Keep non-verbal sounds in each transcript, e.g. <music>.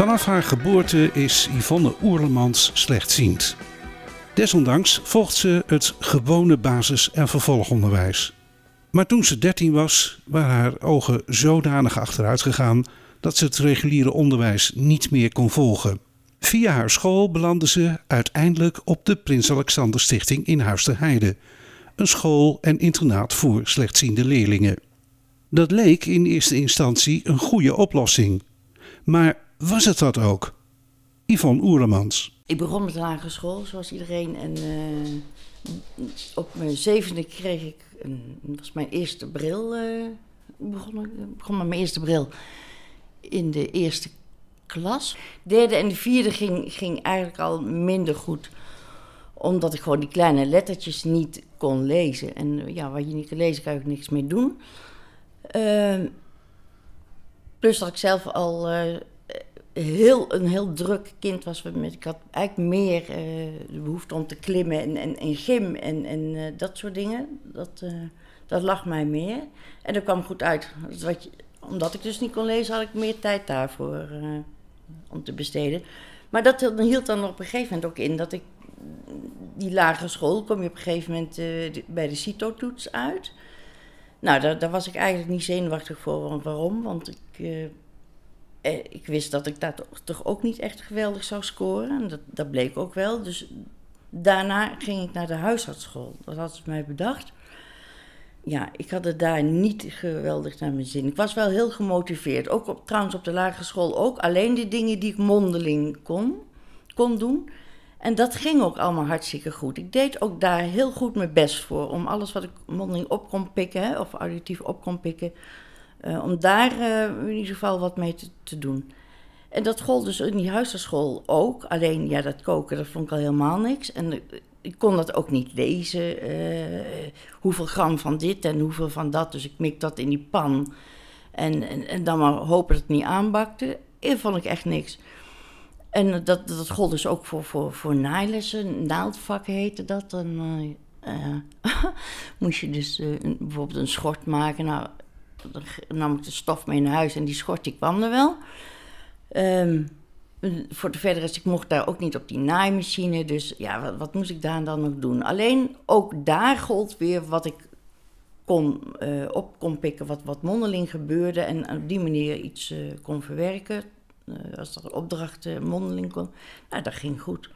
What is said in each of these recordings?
Vanaf haar geboorte is Yvonne Oerlemans slechtziend. Desondanks volgt ze het gewone basis- en vervolgonderwijs. Maar toen ze 13 was, waren haar ogen zodanig achteruit gegaan dat ze het reguliere onderwijs niet meer kon volgen. Via haar school belandde ze uiteindelijk op de Prins Alexander Stichting in Huis ter Heide, een school en internaat voor slechtziende leerlingen. Dat leek in eerste instantie een goede oplossing. Maar was het dat ook? Yvonne Oerlemans. Ik begon met de lagere school, zoals iedereen. En uh, op mijn zevende kreeg ik, een, was mijn eerste bril. Uh, begon, ik begon met mijn eerste bril in de eerste klas. Derde en de vierde ging, ging eigenlijk al minder goed. Omdat ik gewoon die kleine lettertjes niet kon lezen. En ja, wat je niet kan lezen, kan ook niks mee doen. Uh, plus dat ik zelf al heel, een heel druk kind was. Ik had eigenlijk meer uh, de behoefte om te klimmen en, en, gym en, en uh, dat soort dingen. Dat, uh, dat lag mij meer. En dat kwam goed uit. Wat omdat ik dus niet kon lezen, had ik meer tijd daarvoor om te besteden. Maar dat hield dan op een gegeven moment ook in dat ik die lagere school kom je op een gegeven moment bij de CITO-toets uit. Nou, daar, daar, was ik eigenlijk niet zenuwachtig voor. Waarom? Want ik eh, ik wist dat ik daar toch, ook niet echt geweldig zou scoren. En dat, dat bleek ook wel. Dus daarna ging ik naar de huisartsschool. Dat had ze mij bedacht. Ja, ik had het daar niet geweldig naar mijn zin. Ik was wel heel gemotiveerd. Ook op, trouwens op de lagere school ook. Alleen die dingen die ik mondeling kon, kon doen. En dat ging ook allemaal hartstikke goed. Ik deed ook daar heel goed mijn best voor. Om alles wat ik mondeling op kon pikken, of auditief op kon pikken, uh, om daar uh, in ieder geval wat mee te, doen. En dat gold dus in die huisartschool ook. Alleen, ja, dat koken, dat vond ik al helemaal niks. En ik kon dat ook niet lezen. Hoeveel gram van dit en hoeveel van dat. Dus ik mik dat in die pan. En, en, en dan maar hopen dat het niet aanbakte. Dat vond ik echt niks. En dat, dat gold dus ook voor, voor, voor naailessen. Naaldvakken heette dat. Dan <laughs> moest je dus bijvoorbeeld een schort maken. Nou, dan nam ik de stof mee naar huis en die schort die kwam er wel. Um, voor de verdere rest, ik mocht daar ook niet op die naaimachine. Dus ja, wat, wat, moest ik daar dan nog doen? Alleen ook daar gold weer wat ik kon, uh, op kon pikken, wat, wat mondeling gebeurde. En op die manier iets uh, kon verwerken. Uh, als er opdrachten mondeling kon. Nou, dat ging goed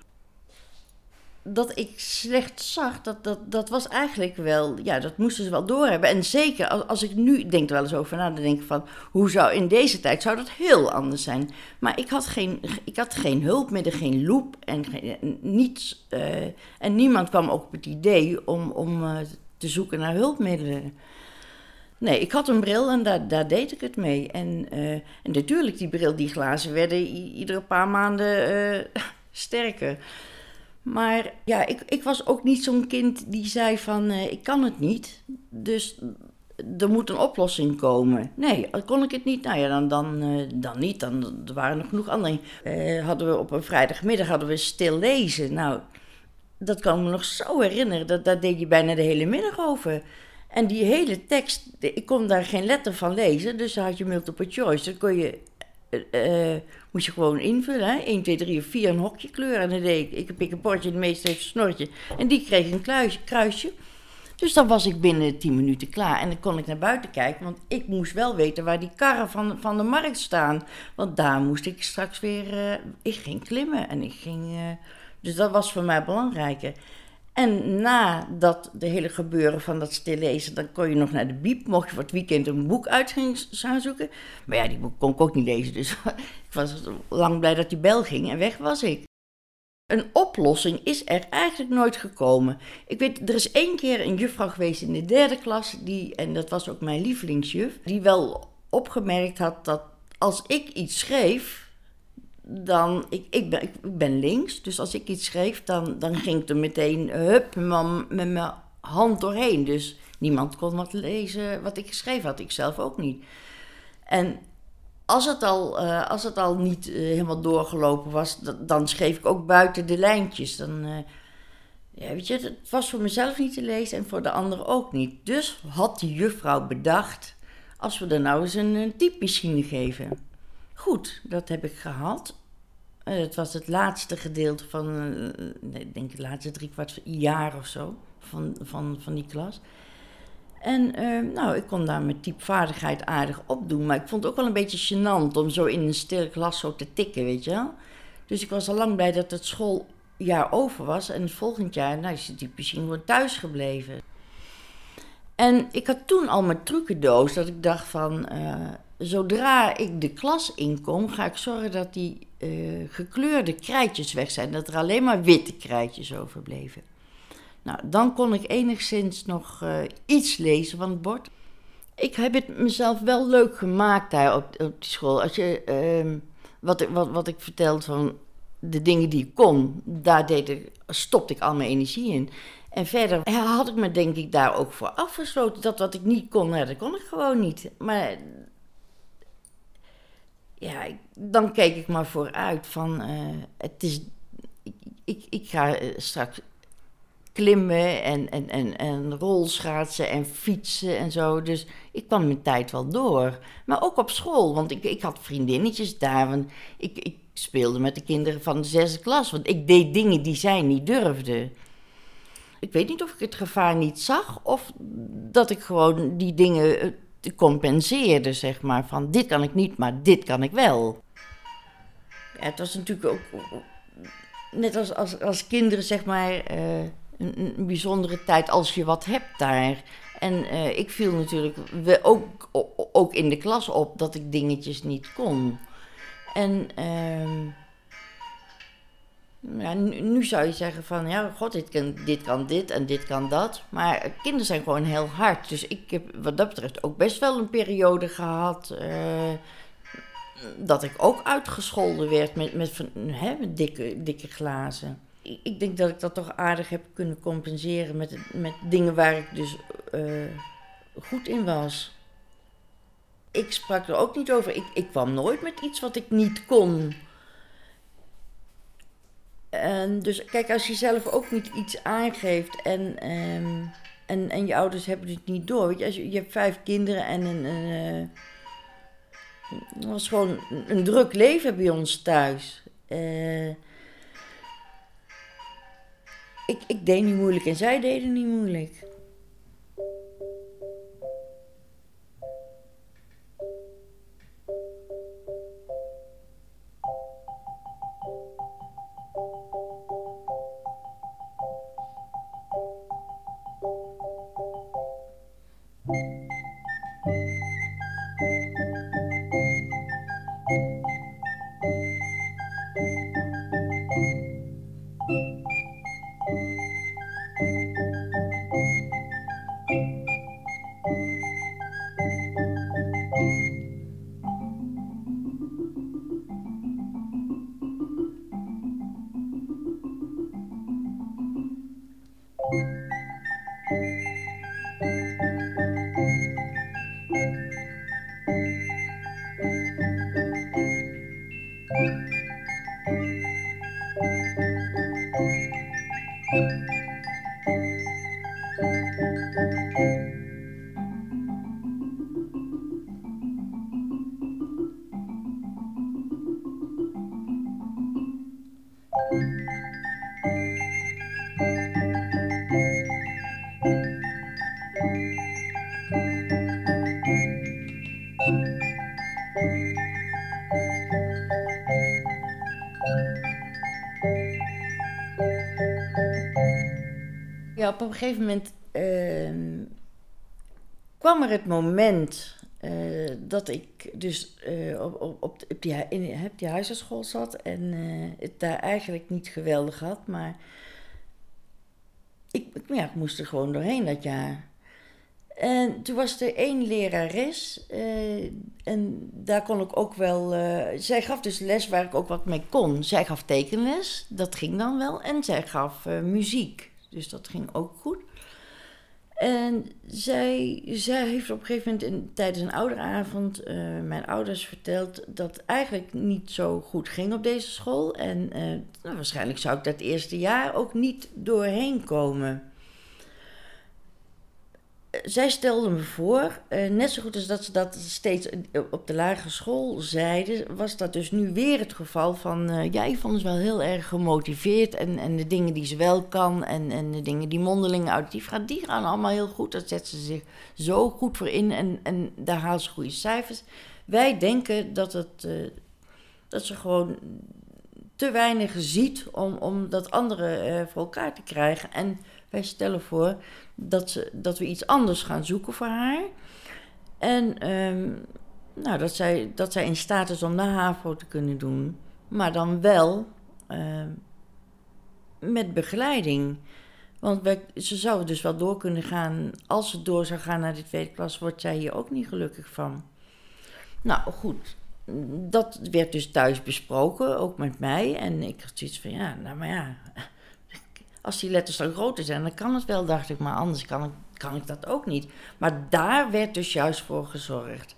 dat ik slecht zag, dat, dat, dat was eigenlijk wel, ja, dat moesten ze wel doorhebben. En zeker als, als ik nu denk er wel eens over na, dan denk ik van, hoe zou in deze tijd, zou dat heel anders zijn. Maar ik had geen, ik had geen hulpmiddel, geen loop en geen, niets. Uh, en niemand kwam ook op het idee om, om uh, te zoeken naar hulpmiddelen. Nee, ik had een bril en daar, daar deed ik het mee. En, uh, en natuurlijk, die bril, die glazen werden iedere paar maanden <laughs> sterker. Maar ja, ik, ik was ook niet zo'n kind die zei van uh, ik kan het niet. Dus er moet een oplossing komen. Nee, kon ik het niet, nou ja, dan, dan, uh, dan niet. Dan, er waren nog genoeg andere. Uh, hadden we op een vrijdagmiddag hadden we stil lezen. Nou, dat kan me nog zo herinneren. Dat, daar deed je bijna de hele middag over. En die hele tekst, ik kon daar geen letter van lezen. Dus had je multiple choice. Dan kon je uh, moest je gewoon invullen. Hè? 1, 2, 3 of 4 een hokje kleuren. En dan deed ik, ik pik een potje, de meeste heeft een snortje. En die kreeg een kluisje, kruisje. Dus dan was ik binnen 10 minuten klaar. En dan kon ik naar buiten kijken, want ik moest wel weten waar die karren van, van de markt staan. Want daar moest ik straks weer. Uh, ik ging klimmen en ik ging. Dus dat was voor mij belangrijker. En na dat de hele gebeuren van dat stillezen, dan kon je nog naar de biep. Mocht je voor het weekend een boek uit gaan zoeken. Maar ja, die boek kon ik ook niet lezen. Dus <laughs> ik was lang blij dat die bel ging en weg was ik. Een oplossing is er eigenlijk nooit gekomen. Ik weet, er is één keer een juffrouw geweest in de derde klas, die, en dat was ook mijn lievelingsjuf, die wel opgemerkt had dat als ik iets schreef, dan, ik, ik, ben, ik ben links, dus als ik iets schreef, dan, dan ging ik er meteen, hup, met mijn hand doorheen. Dus niemand kon wat lezen wat ik geschreven had, ik zelf ook niet. En als het al, uh, als het al niet uh, helemaal doorgelopen was, dan schreef ik ook buiten de lijntjes. Dan, uh, ja, weet je, het was voor mezelf niet te lezen en voor de anderen ook niet. Dus had die juffrouw bedacht, als we er nou eens een, een typemachine geven. Goed, dat heb ik gehad. het was het laatste gedeelte van, nee, ik denk het laatste drie kwart jaar of zo, van, van, van die klas. En uh, nou, ik kon daar mijn typvaardigheid aardig opdoen. Maar ik vond het ook wel een beetje gênant om zo in een stil klas zo te tikken, weet je wel. Dus ik was al lang blij dat het schooljaar over was. En het volgend jaar nou, is die misschien gewoon thuis gebleven. En ik had toen al mijn trucendoos dat ik dacht van... Uh, zodra ik de klas inkom, ga ik zorgen dat die uh, gekleurde krijtjes weg zijn. Dat er alleen maar witte krijtjes overbleven. Nou, dan kon ik enigszins nog uh, iets lezen van het bord. Ik heb het mezelf wel leuk gemaakt daar op, op die school. Als je, uh, wat, wat, wat ik vertelde van de dingen die ik kon, daar deed ik, stopte ik al mijn energie in. En verder had ik me denk ik daar ook voor afgesloten. Dat wat ik niet kon, dat kon ik gewoon niet. Maar ja, dan keek ik maar vooruit van, uh, het is, ik, ik, ga uh, straks klimmen en, en, en, en rolschaatsen en fietsen en zo. Dus ik kwam mijn tijd wel door. Maar ook op school, want ik, ik had vriendinnetjes daar. Ik, ik speelde met de kinderen van de zesde klas. Want ik deed dingen die zij niet durfden. Ik weet niet of ik het gevaar niet zag of dat ik gewoon die dingen eh, compenseerde, zeg maar. Van dit kan ik niet, maar dit kan ik wel. Het was natuurlijk ook net als, als, als kinderen, zeg maar. Uh, een, bijzondere tijd als je wat hebt daar. En uh, ik viel natuurlijk ook, ook in de klas op dat ik dingetjes niet kon. En uh, nu, zou je zeggen van, ja, god, dit kan, dit kan dit en dit kan dat. Maar kinderen zijn gewoon heel hard. Dus ik heb wat dat betreft ook best wel een periode gehad... Uh, dat ik ook uitgescholden werd met, met, hè, met dikke, dikke glazen ik denk dat ik dat toch aardig heb kunnen compenseren met, met dingen waar ik dus uh, goed in was. Ik sprak er ook niet over. Ik, ik kwam nooit met iets wat ik niet kon. En dus kijk, als je zelf ook niet iets aangeeft en, um, en, en je ouders hebben het niet door. Je, als je, je hebt vijf kinderen en een. een het was gewoon een druk leven bij ons thuis. Uh, ik, ik deed niet moeilijk en zij deden niet moeilijk. Op een gegeven moment uh, kwam er het moment uh, dat ik dus uh, op, op, op, die, in die huisartschool zat en uh, het daar eigenlijk niet geweldig had, maar ik, ja, ik moest er gewoon doorheen dat jaar. En toen was er één lerares. eh, en daar kon ik ook wel. eh, zij gaf dus les waar ik ook wat mee kon. Zij gaf tekenles, dat ging dan wel. En zij gaf eh, muziek. Dus dat ging ook goed. En zij, zij heeft op een gegeven moment in, tijdens een ouderavond eh, mijn ouders verteld dat het eigenlijk niet zo goed ging op deze school. En eh, nou, waarschijnlijk zou ik dat eerste jaar ook niet doorheen komen. Zij stelde me voor, eh, net zo goed als dat ze dat steeds op de lagere school zeiden, was dat dus nu weer het geval van, eh ja, Yvonne is wel heel erg gemotiveerd en, en de dingen die ze wel kan en, en de dingen die mondeling auditief gaat, die gaan allemaal heel goed. Daar zet ze zich zo goed voor in en, en daar haalt ze goede cijfers. Wij denken dat, het, eh, dat ze gewoon te weinig ziet om, om dat andere voor elkaar te krijgen. En wij stellen voor dat, ze, dat we iets anders gaan zoeken voor haar. En ehm, nou, dat, zij, dat zij in staat is om de HAVO te kunnen doen. Maar dan wel ehm, met begeleiding. Want ze zou dus wel door kunnen gaan. Als ze door zou gaan naar de tweede klas, wordt zij hier ook niet gelukkig van. Nou goed, dat werd dus thuis besproken, ook met mij. En ik had zoiets van, ja, nou maar ja, als die letters dan groter zijn, dan kan het wel, dacht ik. Maar anders kan ik, kan ik dat ook niet. Maar daar werd dus juist voor gezorgd.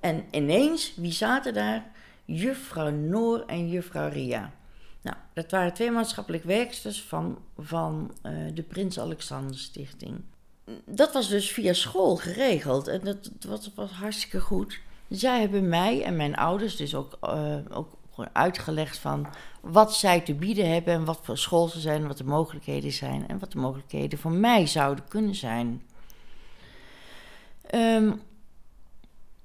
En ineens, wie zaten daar? Juffrouw Noor en juffrouw Ria. Nou, dat waren twee maatschappelijk werksters van, van eh, de Prins Alexander Stichting. Dat was dus via school geregeld en dat, was hartstikke goed. Zij hebben mij en mijn ouders dus ook, eh, ook uitgelegd van wat zij te bieden hebben en wat voor school ze zijn, wat de mogelijkheden zijn en wat de mogelijkheden voor mij zouden kunnen zijn. Ehm,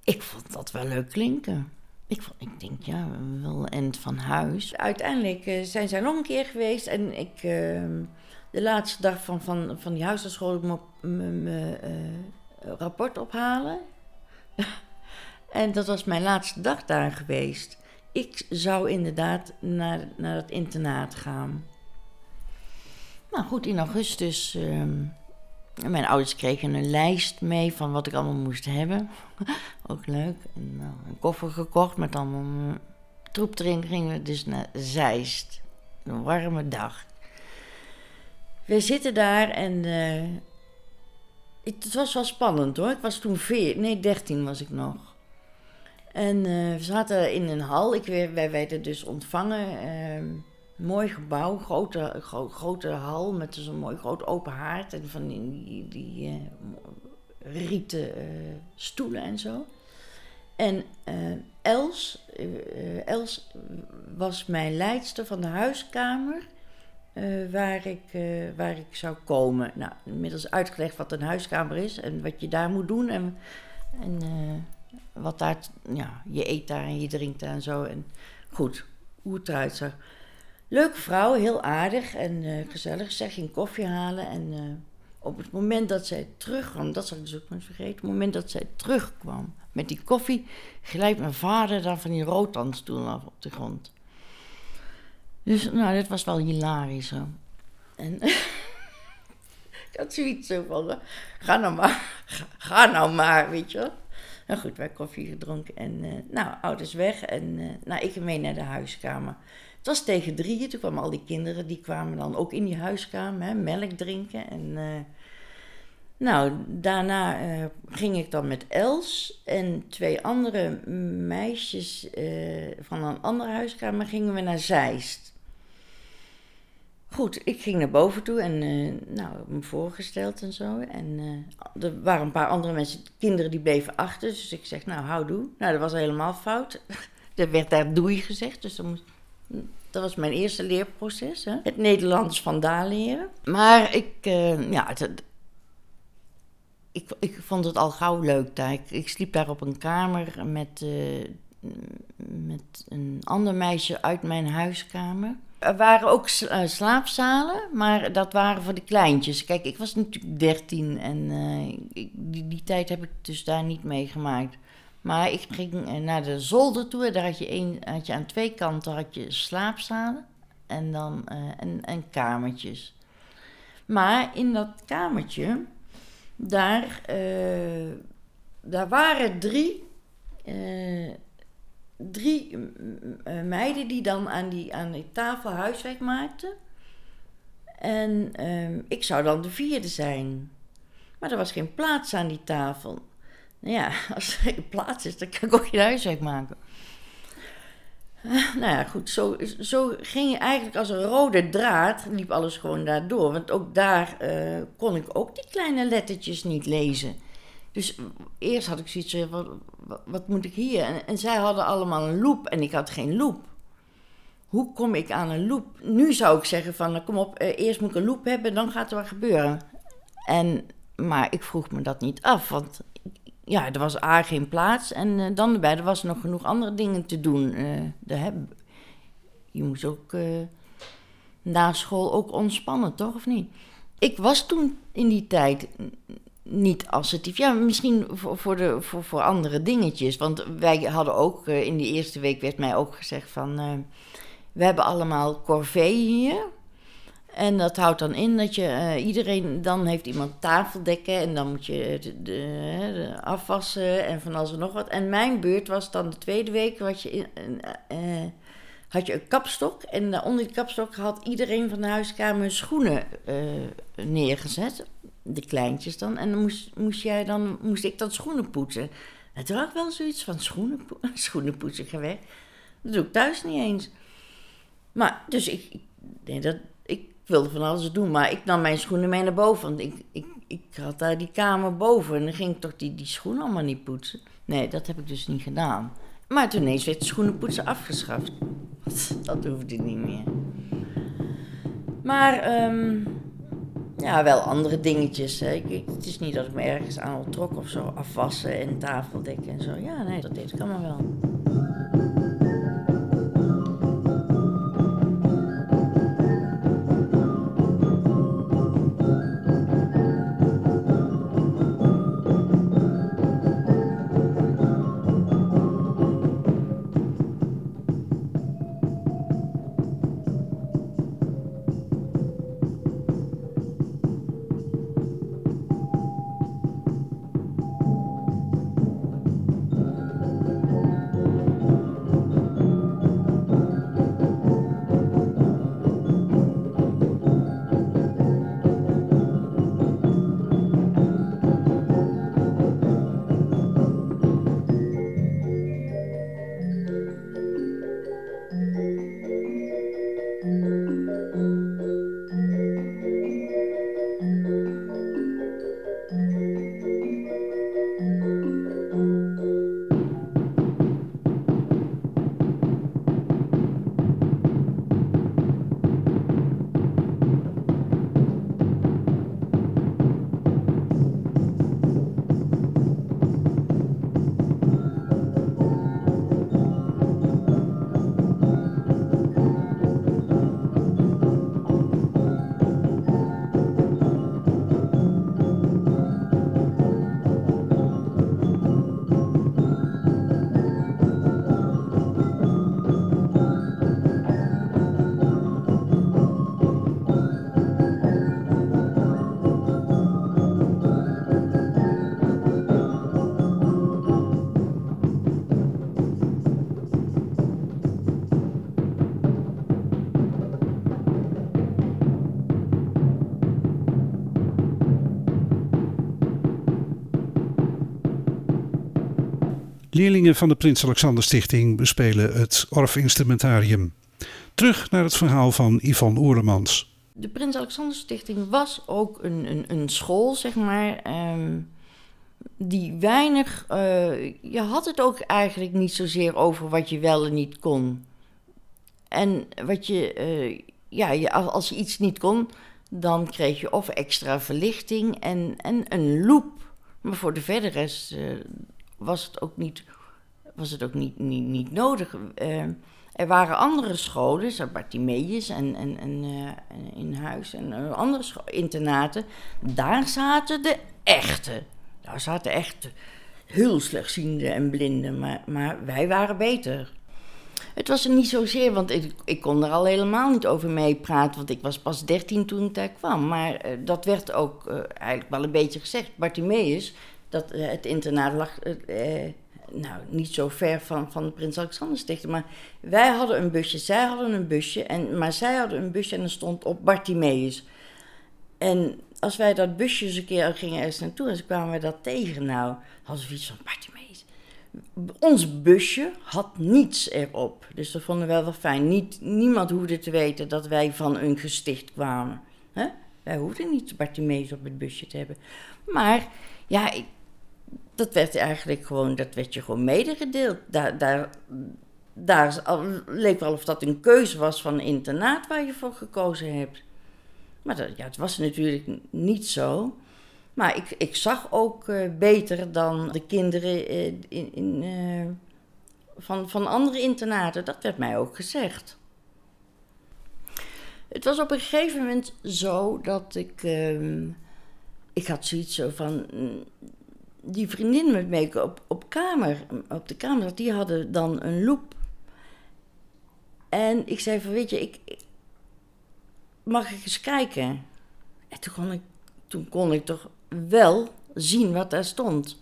ik vond dat wel leuk klinken. Ik, vond, ik denk, ja, wel end van huis. Uiteindelijk eh, zijn zij nog een keer geweest en ik, ehm, de laatste dag van, van, van die huisartschool, ik mijn, eh, rapport ophalen. <laughs> en dat was mijn laatste dag daar geweest. Ik zou inderdaad naar, naar het internaat gaan. Nou goed, in augustus. ehm, mijn ouders kregen een lijst mee van wat ik allemaal moest hebben. <laughs> Ook leuk. En, nou, een koffer gekocht met allemaal eh, troep erin. Gingen we dus naar Zeist. Een warme dag. We zitten daar en. eh, het, het was wel spannend hoor. Ik was toen veer, nee, 13 was ik nog. En eh, we zaten in een hal. Ik, wij werden dus ontvangen. ehm, mooi gebouw, grote, gro- grote hal met een mooi groot open haard en van die, die, die, eh, rieten eh, stoelen en zo. En Els, Els was mijn leidster van de huiskamer waar, ik, waar ik zou komen. Nou, inmiddels uitgelegd wat een huiskamer is en wat je daar moet doen en, en wat daar, ja, je eet daar en je drinkt daar en zo. En goed, hoe het eruit zag. Leuke vrouw, heel aardig en eh, gezellig. Zij ging koffie halen en eh, op het moment dat zij terugkwam, dat zal ik dus ook nooit vergeten, op het moment dat zij terugkwam met die koffie, glijdt mijn vader dan van die roodtandstoel af op de grond. Dus nou, dit was wel hilarisch zo. En <laughs> ik had zoiets zo van, eh, ga nou maar, ga, ga nou maar, weet je wel. Nou goed, wij koffie gedronken en eh, nou, ouders weg en eh, nou, ik mee naar de huiskamer. Het was tegen drieën, toen kwamen al die kinderen, die kwamen dan ook in die huiskamer, hè, melk drinken. En eh, nou, daarna ging ik dan met Els en twee andere meisjes van een andere huiskamer, gingen we naar Zeist. Goed, ik ging naar boven toe en eh, nou, me voorgesteld en zo. En eh, er waren een paar andere mensen, kinderen die bleven achter. Dus ik zeg, nou, houdoe. Nou, dat was helemaal fout. <laughs> er werd daar doei gezegd, dus dat, moest, dat was mijn eerste leerproces. Hè? Het Nederlands vandaan leren. Maar ik, eh, ja, ik, ik vond het al gauw leuk daar. Ik, ik sliep daar op een kamer met, met een ander meisje uit mijn huiskamer. Er waren ook eh, slaapzalen, maar dat waren voor de kleintjes. Kijk, ik was natuurlijk 13 en eh, die, die tijd heb ik dus daar niet meegemaakt. Maar ik ging eh, naar de zolder toe daar had je, een, had je aan twee kanten had je slaapzalen en dan en, en kamertjes. Maar in dat kamertje daar, daar waren drie, drie eh, meiden die dan aan die, aan die tafel huiswerk maakten. En ehm, ik zou dan de vierde zijn. Maar er was geen plaats aan die tafel. Nou ja, <laughs> als er geen plaats is, dan kan ik ook geen huiswerk maken. Nou ja, goed, zo, zo ging je eigenlijk als een rode draad, liep alles gewoon daardoor. Want ook daar uh, kon ik ook die kleine lettertjes niet lezen. Dus eerst had ik zoiets van, wat, wat, moet ik hier? En, zij hadden allemaal een loop en ik had geen loop. Hoe kom ik aan een loop? Nu zou ik zeggen van, nou, kom op, uh, eerst moet ik een loop hebben, dan gaat er wat gebeuren. En, maar ik vroeg me dat niet af, want ja, er was A geen plaats en uh, dan erbij, er was nog genoeg andere dingen te doen. Uh, je moest ook na school ook ontspannen, toch of niet? Ik was toen in die tijd niet assertief. Ja, misschien voor, de, voor, voor andere dingetjes. Want wij hadden ook, in die eerste week werd mij ook gezegd van... we hebben allemaal corvée hier. En dat houdt dan in dat je uh, iedereen, dan heeft iemand tafeldekken en dan moet je de, de, afwassen en van alles en nog wat. En mijn beurt was dan de tweede week, wat je in, had je een kapstok en onder die kapstok had iedereen van de huiskamer schoenen neergezet, de kleintjes dan. En dan moest, moest, jij dan, moest ik dan schoenen poetsen. Had ik wel zoiets van schoenen, <laughs> schoenen poetsen gewerkt. Dat doe ik thuis niet eens. Maar, dus ik, nee, dat, wilde van alles doen, maar ik nam mijn schoenen mee naar boven. Want ik, ik, ik had daar die kamer boven en dan ging ik toch die, die schoenen allemaal niet poetsen. Nee, dat heb ik dus niet gedaan. Maar toen ineens werd de schoenenpoetsen afgeschaft. <laughs> Dat hoefde niet meer. Maar um, ja, wel andere dingetjes. Hè. Het is niet dat ik me ergens aan ontrok of zo. Afwassen en tafeldekken en zo. Ja, nee, dat deed ik allemaal wel. Leerlingen van de Prins Alexander Stichting bespelen het Orff-instrumentarium. Terug naar het verhaal van Yvonne Oeremans. De Prins Alexander Stichting was ook een, een, een school, zeg maar, ehm, die weinig... Uh, je had het ook eigenlijk niet zozeer over wat je wel en niet kon. En wat je... Uh, ja, als je iets niet kon, dan kreeg je of extra verlichting en, en een loop. Maar voor de verdere rest uh, was het ook niet, was het ook niet, niet, niet nodig. Uh, er waren andere scholen, zoals Bartimeus en, en, en uh, in huis en uh, andere internaten. Daar zaten de echte. Daar zaten echte heel slechtziende en blinden, maar, maar wij waren beter. Het was er niet zozeer, want ik, ik kon er al helemaal niet over meepraten, want ik was pas 13 toen ik daar kwam. Maar eh, dat werd ook eh, eigenlijk wel een beetje gezegd. Bartimeus, dat eh, het internaat lag eh, eh, nou, niet zo ver van, van de Prins Alexander Stichting. Maar wij hadden een busje, zij hadden een busje, en, maar zij hadden een busje en er stond op Bartimeus. En als wij dat busje eens een keer gingen ergens naartoe en ze kwamen wij dat tegen, nou, hadden we iets van Bartimeus. Ons busje had niets erop. Dus dat vonden we wel fijn. Niet, niemand hoefde te weten dat wij van een gesticht kwamen. Hè? Wij hoefden niet Bartimeus op het busje te hebben. Maar ja, ik, dat werd eigenlijk gewoon, dat werd je gewoon medegedeeld. Daar, daar, daar leek wel of dat een keuze was van een internaat waar je voor gekozen hebt. Maar dat, ja, het was natuurlijk niet zo. Maar ik, ik zag ook uh, beter dan de kinderen uh, in, in, uh, van, van andere internaten. Dat werd mij ook gezegd. Het was op een gegeven moment zo dat ik. Ehm, ik had zoiets zo van. Die vriendin met me op, op, kamer, op de kamer, die hadden dan een loop. En ik zei van, weet je, ik, mag ik eens kijken? En toen kon ik, toen kon ik toch wel zien wat daar stond.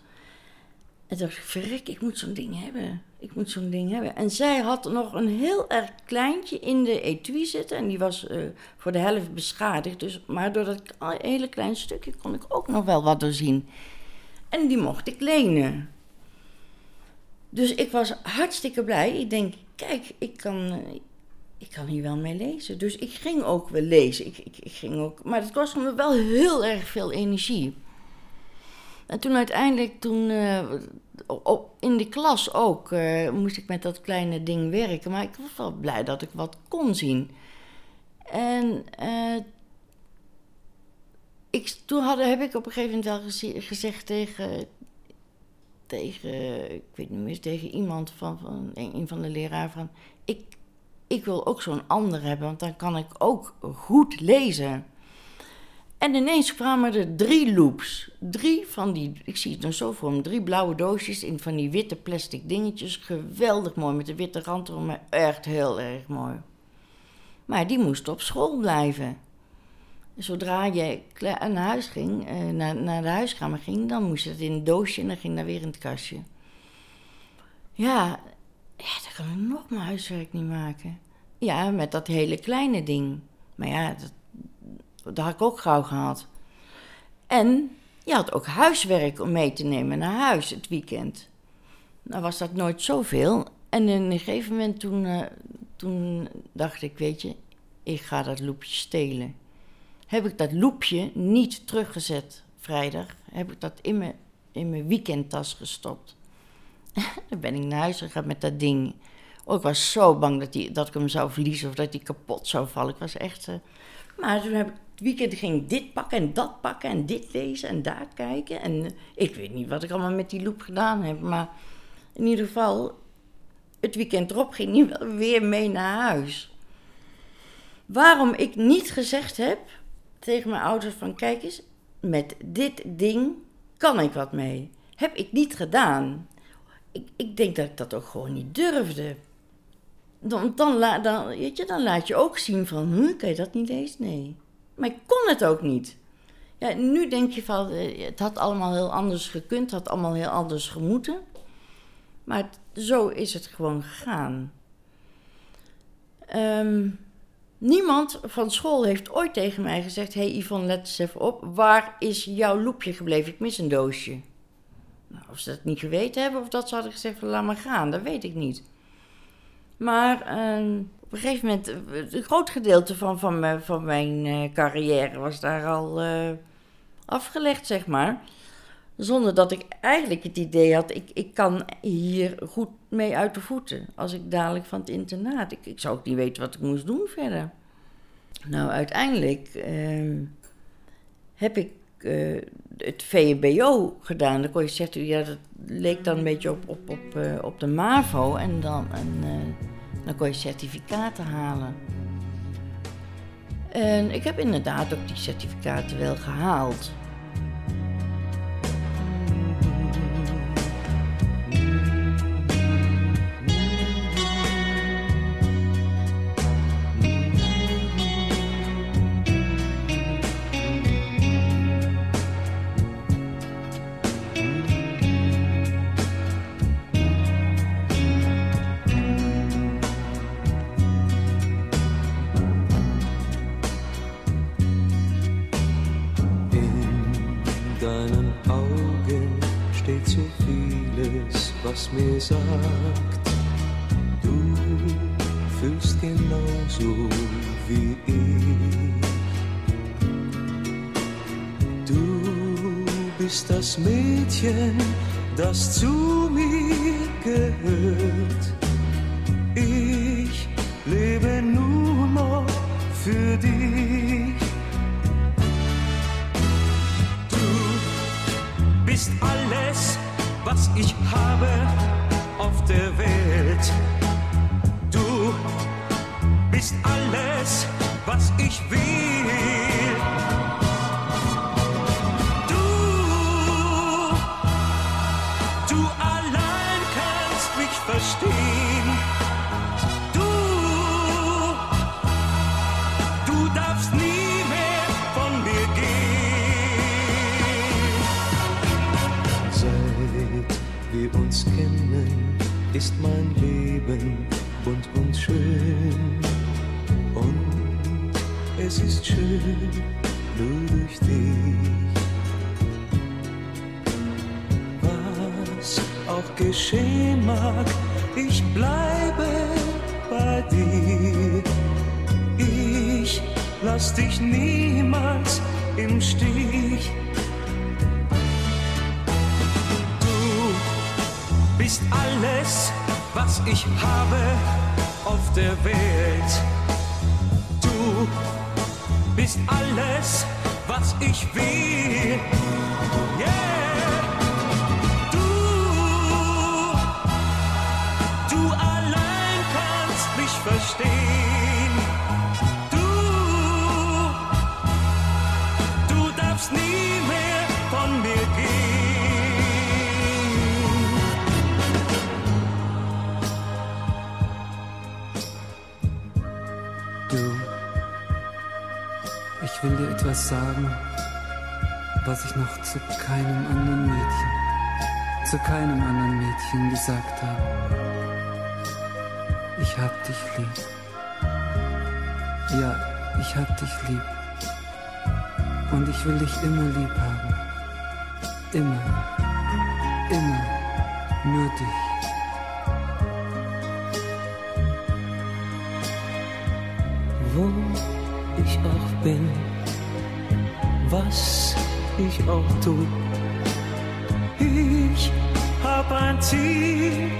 En toen dacht ik, verrek, ik moet zo'n ding hebben. Ik moet zo'n ding hebben. En zij had nog een heel erg kleintje in de etui zitten. En die was uh, voor de helft beschadigd. Dus, maar door dat hele klein stukje kon ik ook nog wel wat doorzien. En die mocht ik lenen. Dus ik was hartstikke blij. Ik denk, kijk, ik kan, ik kan hier wel mee lezen. Dus ik ging ook wel lezen. Ik, ik, ik ging ook, maar het kostte me wel heel erg veel energie. En toen uiteindelijk, toen, op, in de klas ook, uh, moest ik met dat kleine ding werken. Maar ik was wel blij dat ik wat kon zien. En ik, toen hadden, heb ik op een gegeven moment wel geze gezegd tegen, tegen, ik weet niet meer, tegen iemand van, van een van de leraren van, ik, ik wil ook zo'n ander hebben, want dan kan ik ook goed lezen. En ineens kwamen er drie loops. Drie van die, ik zie het nog zo voor me, drie blauwe doosjes in van die witte plastic dingetjes. Geweldig mooi, met de witte rand erom, echt heel erg mooi. Maar die moesten op school blijven. Zodra je naar huis ging, naar, naar de huiskamer ging, dan moest het in een doosje en dan ging dat weer in het kastje. Ja, ja, kan ik nog mijn huiswerk niet maken. Ja, met dat hele kleine ding. Maar ja, dat, had ik ook gauw gehad. En je had ook huiswerk om mee te nemen naar huis het weekend. Nou was dat nooit zoveel. En in een gegeven moment toen, uh, toen dacht ik, weet je, ik ga dat loepje stelen. Heb ik dat loepje niet teruggezet vrijdag, heb ik dat in mijn, in mijn weekendtas gestopt. <laughs> Dan ben ik naar huis gegaan met dat ding. Oh, ik was zo bang dat, die, dat ik hem zou verliezen of dat hij kapot zou vallen. Ik was echt... Uh... Maar toen heb ik het weekend ging dit pakken en dat pakken en dit lezen en daar kijken. En uh, ik weet niet wat ik allemaal met die loop gedaan heb. Maar in ieder geval, het weekend erop ging hij weer mee naar huis. Waarom ik niet gezegd heb tegen mijn ouders van... Kijk eens, met dit ding kan ik wat mee. Heb ik niet gedaan. Ik, ik denk dat ik dat ook gewoon niet durfde. Dan, dan, dan, je, dan laat je ook zien van, hm, kan je dat niet lezen? Nee. Maar ik kon het ook niet. Ja, nu denk je van, het had allemaal heel anders gekund, het had allemaal heel anders gemoeten. Maar zo is het gewoon gegaan. Um, niemand van school heeft ooit tegen mij gezegd, hé hey Yvonne, let eens even op, waar is jouw loepje gebleven? Ik mis een doosje. Nou, of ze dat niet geweten hebben of dat ze hadden gezegd laat maar gaan, dat weet ik niet. Maar uh, op een gegeven moment, een groot gedeelte van, van, mijn, van mijn uh, carrière was daar al uh, afgelegd, zeg maar. Zonder dat ik eigenlijk het idee had, ik, ik kan hier goed mee uit de voeten. Als ik dadelijk van het internaat, ik, ik zou ook niet weten wat ik moest doen verder. Nou, uiteindelijk ehm, heb ik uh, het VMBO gedaan. Dan kon je zeggen, ja, dat leek dan een beetje op, op, op, uh, op de MAVO. En dan, en, uh, dan kon je certificaten halen. En ik heb inderdaad ook die certificaten wel gehaald. Vieles, was mir sagt, du fühlst genauso wie ich. Du bist das Mädchen, das zu mir gehört. Bist alles, was ich habe auf der Welt. Du bist alles, was ich will. Etwas sagen, was ich noch zu keinem anderen Mädchen, zu keinem anderen Mädchen gesagt habe. Ich hab dich lieb. Ja, ich hab dich lieb. Und ich will dich immer lieb haben. Immer. Immer. Nur dich. wo ich auch bin, was ich auch tu. Ich hab ein Ziel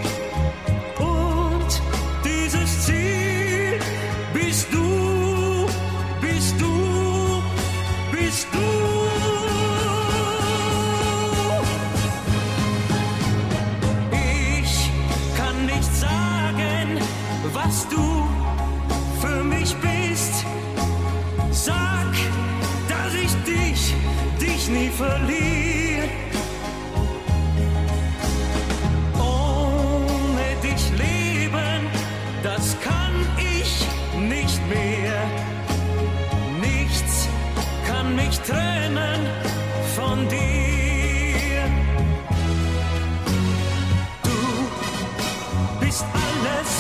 kann ich nicht mehr. Nichts kann mich trennen von dir. Du bist alles,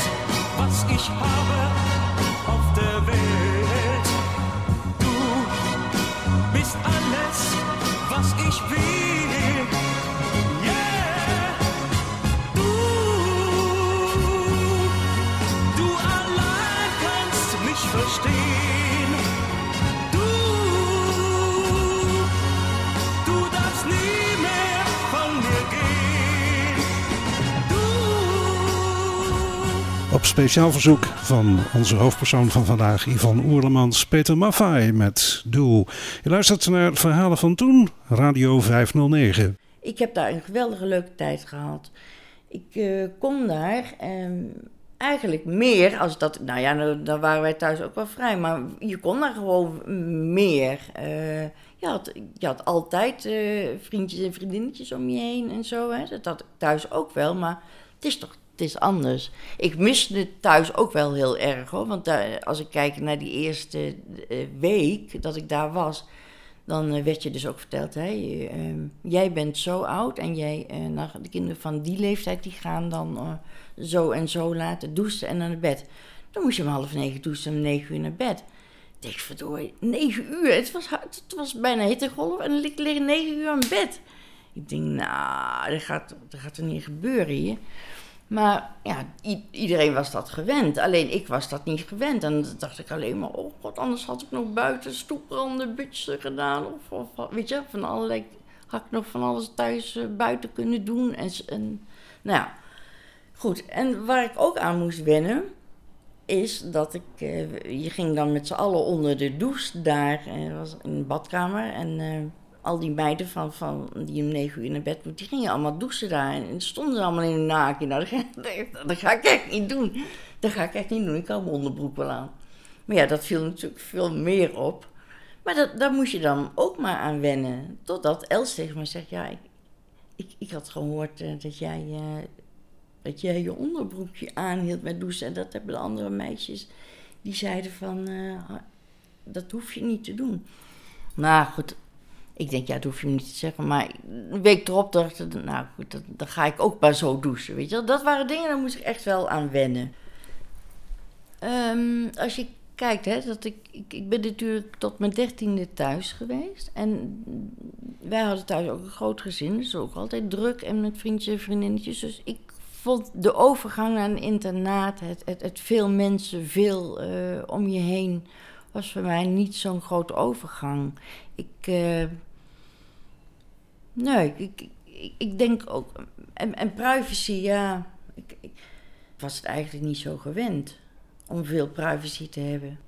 was ich habe auf der Welt. Du bist alles, was ich will. Speciaal verzoek van onze hoofdpersoon van vandaag, Yvonne Oerlemans, Peter Maffay met Doe. Je luistert naar Verhalen van Toen, Radio 509. Ik heb daar een geweldige leuke tijd gehad. Ik eh, kon daar ehm, eigenlijk meer als dat. Nou ja, dan, dan waren wij thuis ook wel vrij, maar je kon daar gewoon meer. Eh, je, had, je had altijd eh, vriendjes en vriendinnetjes om je heen en zo. Hè. Dat had ik thuis ook wel, maar het is toch. Is anders. Ik miste het thuis ook wel heel erg hoor. Want daar, als ik kijk naar die eerste eh, week dat ik daar was, dan eh, werd je dus ook verteld, hè, ehm, jij bent zo oud en jij, eh, nou, de kinderen van die leeftijd die gaan dan eh, zo en zo laten douchen en naar bed. Dan moest je om half negen douchen en om negen uur naar bed. Ik denk, verdorie, negen uur, het was, het was bijna hittegolf en ik lig negen uur in bed. Ik denk, nou, dat gaat, dat gaat er niet gebeuren hier. Maar ja, iedereen was dat gewend. Alleen ik was dat niet gewend. En dan dacht ik alleen maar, oh god, anders had ik nog buiten stoepranden, butsen gedaan. Of, of weet je, van allerlei, had ik nog van alles thuis eh, buiten kunnen doen. En, nou ja, goed. En waar ik ook aan moest wennen, is dat ik, eh, je ging dan met z'n allen onder de douche daar, eh, was in de badkamer. En al die meiden van, van, die om negen uur naar bed moeten, die gingen allemaal douchen daar. En, en stonden ze allemaal in een naakje. Nou, <laughs> dat ga, dat ga ik echt niet doen. Dat ga ik echt niet doen. Ik hou mijn onderbroek wel aan. Maar ja, dat viel natuurlijk veel meer op. Maar dat, daar moest je dan ook maar aan wennen. Totdat Els tegen me zegt, ja, ik, ik, had gehoord eh, dat jij... eh, dat jij je onderbroekje aanhield met douchen. En dat hebben de andere meisjes, die zeiden van, eh, dat hoef je niet te doen. Nou goed, ik denk, ja, dat hoef je niet te zeggen. Maar een week erop dacht ik, nou goed, dat- dan ga ik ook maar zo douchen, weet je wel. Dat waren dingen, daar moest ik echt wel aan wennen. Ehm, als je kijkt, hè, dat ik, ik, ik ben natuurlijk tot mijn dertiende thuis geweest. En wij hadden thuis ook een groot gezin, dus ook altijd druk en met vriendjes en vriendinnetjes. Dus ik vond de overgang naar een internaat, het, het, het veel mensen, veel eh, om je heen, was voor mij niet zo'n grote overgang. Ik, eh, nee, ik, ik, denk ook, en, en privacy, ja, ik, was het eigenlijk niet zo gewend om veel privacy te hebben.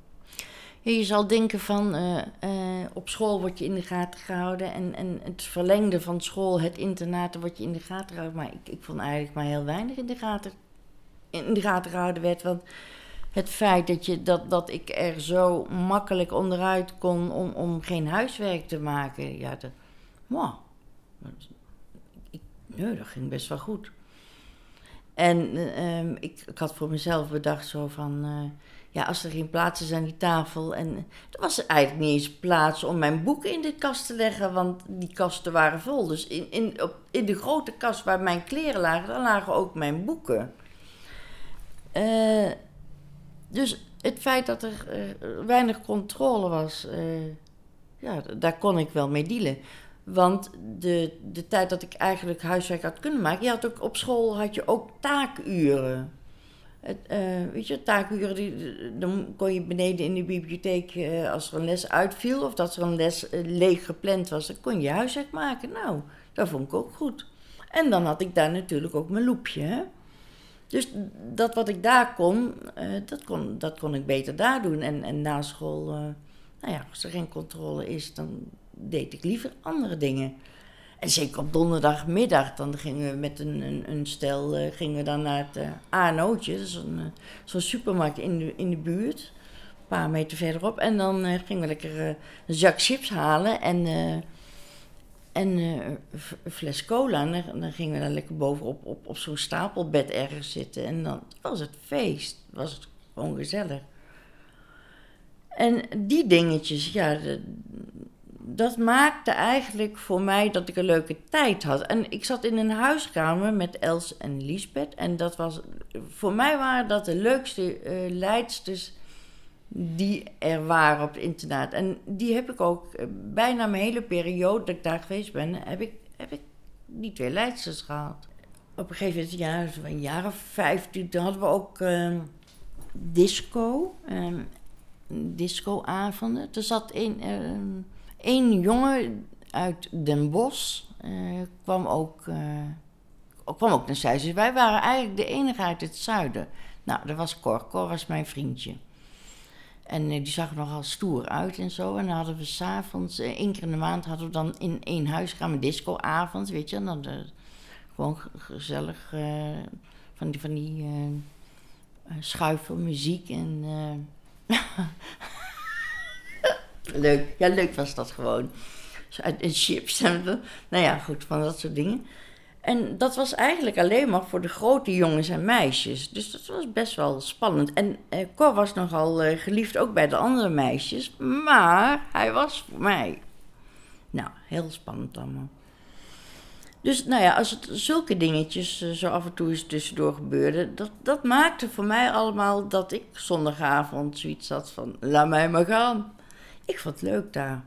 Je zal denken van, eh, eh, op school word je in de gaten gehouden en, en het verlengde van school, het internaat, word je in de gaten gehouden. Maar ik, ik vond eigenlijk maar heel weinig in de gaten, in de gaten gehouden werd. Want het feit dat, je, dat, dat ik er zo makkelijk onderuit kon om, om geen huiswerk te maken, ja, dat, wow, ik, nee, dat ging best wel goed. En eh, ehm, ik, ik had voor mezelf bedacht zo van, eh, ja, als er geen plaats is aan die tafel. En er was eigenlijk niet eens plaats om mijn boeken in de kast te leggen, want die kasten waren vol. Dus in, in, op, in de grote kast waar mijn kleren lagen, daar lagen ook mijn boeken. Eh, dus het feit dat er weinig controle was, ja, daar kon ik wel mee dealen. Want de, de tijd dat ik eigenlijk huiswerk had kunnen maken, je had ook op school had je ook taakuren. Het, eh, weet je, taakuren, die, dan kon je beneden in de bibliotheek, eh, als er een les uitviel of dat er een les eh, leeg gepland was, dan kon je huiswerk maken. Nou, dat vond ik ook goed. En dan had ik daar natuurlijk ook mijn loepje. Hè? Dus dat wat ik daar kon, dat kon, dat kon ik beter daar doen. En, en na school, nou ja, als er geen controle is, dan deed ik liever andere dingen. En zeker op donderdagmiddag, dan gingen we met een, een, een stel eh, gingen we dan naar het eh dat is een, eh, zo'n supermarkt in de, in de buurt, een paar meter verderop. En dan eh, gingen we lekker eh, een zak chips halen en, eh, en eh, een fles cola. En dan, gingen we dan lekker bovenop op, op zo'n stapelbed ergens zitten. En dan was het feest, was het gewoon gezellig. En die dingetjes, ja, dat maakte eigenlijk voor mij dat ik een leuke tijd had. En ik zat in een huiskamer met Els en Liesbeth. En dat was, voor mij waren dat de leukste eh leidsters die er waren op het internaat. En die heb ik ook eh, bijna mijn hele periode dat ik daar geweest ben, heb ik, heb ik die twee leidsters gehad. Op een gegeven moment, ja, een jaar of vijftien, toen hadden we ook eh, disco. eh, discoavonden. Er zat een, één jongen uit Den Bosch, eh, kwam, ook, eh, kwam ook naar Zuid. Dus wij waren eigenlijk de enige uit het zuiden. Nou, dat was Cor. Cor was mijn vriendje. En eh, die zag er nogal stoer uit en zo. En dan hadden we s'avonds, uh, één keer in de maand, hadden we dan in één huiskamer discoavond, weet je. En dan gewoon ge- gezellig van die, van die eh, schuifelmuziek en... eh, <laughs> leuk. Ja, leuk was dat gewoon. En chips en. Nou ja, goed, van dat soort dingen. En dat was eigenlijk alleen maar voor de grote jongens en meisjes. Dus dat was best wel spannend. En eh, Cor was nogal eh, geliefd ook bij de andere meisjes. Maar hij was voor mij. Nou, heel spannend allemaal. Dus nou ja, als zulke dingetjes eh, zo af en toe eens tussendoor gebeurde, dat, dat maakte voor mij allemaal dat ik zondagavond zoiets had van, laat mij maar gaan. Ik vond het leuk daar.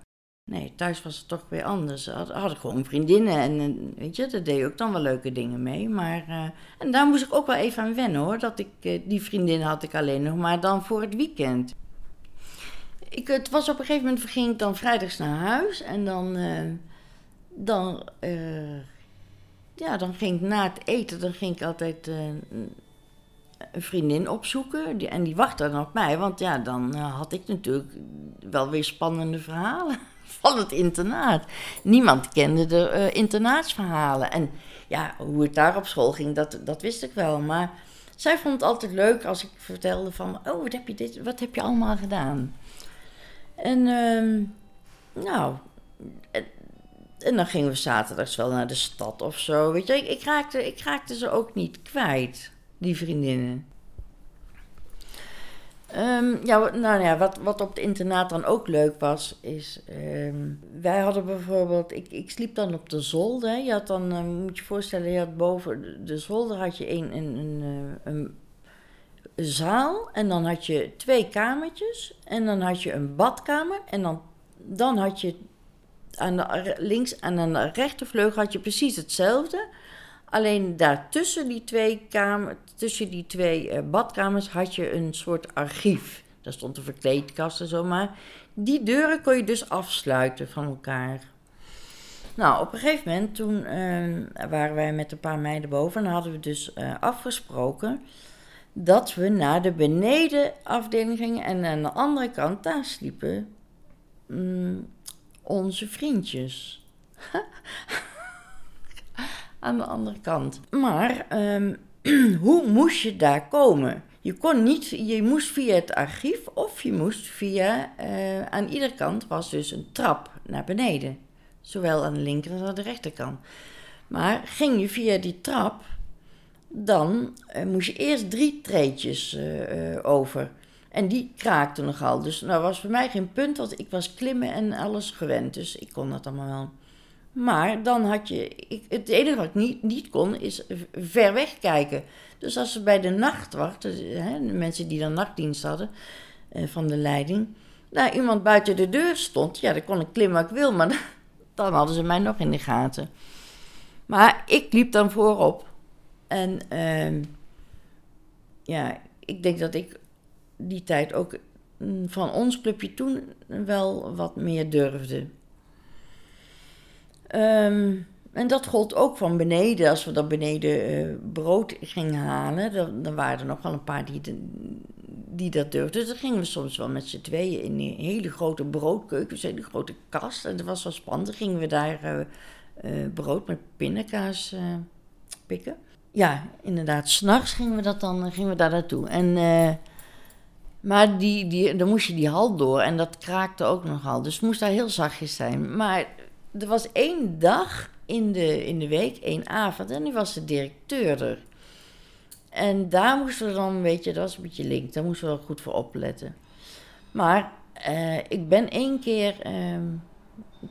Nee, thuis was het toch weer anders. Ze hadden, hadden gewoon vriendinnen en weet je, daar deed je ook dan wel leuke dingen mee. Maar, eh, en daar moest ik ook wel even aan wennen hoor, dat ik, eh, die vriendin had ik alleen nog maar dan voor het weekend. Ik, het was op een gegeven moment, ging ik dan vrijdags naar huis en dan, eh, dan, ja, dan ging ik na het eten, dan ging ik altijd een vriendin opzoeken. Die, en die wachtte dan op mij, want ja, dan eh, had ik natuurlijk wel weer spannende verhalen <laughs> van het internaat. Niemand kende de eh, internaatsverhalen. En ja, hoe het daar op school ging, dat, dat wist ik wel. Maar zij vond het altijd leuk als ik vertelde van... Oh, wat heb je, dit, wat heb je allemaal gedaan? En ehm, nou... En, dan gingen we zaterdags wel naar de stad of zo. Weet je, ik, raakte, ik raakte ze ook niet kwijt, die vriendinnen. Ehm, ja, nou ja, wat, wat op het internaat dan ook leuk was, is... ehm, wij hadden bijvoorbeeld... Ik, ik sliep dan op de zolder. Je had dan, eh, moet je voorstellen, je had boven de- de zolder had je een, een, een, eh, een, zaal. En dan had je twee kamertjes. En dan had je een badkamer. En dan, dan had je aan de links en aan de rechtervleugel had je precies hetzelfde. Alleen daartussen die twee, kamer, tussen die twee eh, badkamers had je een soort archief. Daar stond een verkleedkast en zo, maar die deuren kon je dus afsluiten van elkaar. Nou, op een gegeven moment, toen eh, waren wij met een paar meiden boven en hadden we dus eh, afgesproken dat we naar de benedenafdeling gingen en aan de andere kant, daar sliepen mm, onze vriendjes. <laughs> aan de andere kant. Maar ehm, <clears throat> hoe moest je daar komen? Je, kon niet, je moest via het archief of je moest via... eh, aan iedere kant was dus een trap naar beneden. Zowel aan de linker als aan de rechterkant. Maar ging je via die trap, dan eh, moest je eerst drie treetjes eh, over. En die kraakte nogal. Dus nou was voor mij geen punt, want ik was klimmen en alles gewend. Dus ik kon dat allemaal wel. Maar dan had je. Ik, het enige wat ik niet, niet kon, is ver weg kijken. Dus als ze bij de nachtwacht, dus, hè, de mensen die dan nachtdienst hadden eh, van de leiding, nou, iemand buiten de deur stond, ja, dan kon ik klimmen wat ik wil, maar <laughs> dan hadden ze mij nog in de gaten. Maar ik liep dan voorop. En ehm, ja, ik denk dat ik die tijd ook mm, van ons clubje toen wel wat meer durfde. Ehm, en dat gold ook van beneden. Als we dan beneden eh, brood gingen halen, dan, waren er nog wel een paar die, die dat durfden. Dus dan gingen we soms wel met z'n tweeën in een hele grote broodkeuken, een hele grote kast. En dat was wel spannend. Dan gingen we daar eh, eh, brood met pindakaas pikken. Ja, inderdaad. S'nachts gingen we, dat dan, gingen we daar naartoe. En, maar die, die, dan moest je die hal door en dat kraakte ook nogal. Dus het moest daar heel zachtjes zijn. Maar er was één dag in de, in de week, één avond, en die was de directeur er. En daar moesten we dan, weet je, dat was een beetje link, daar moesten we wel goed voor opletten. Maar eh, ik ben één keer, ehm,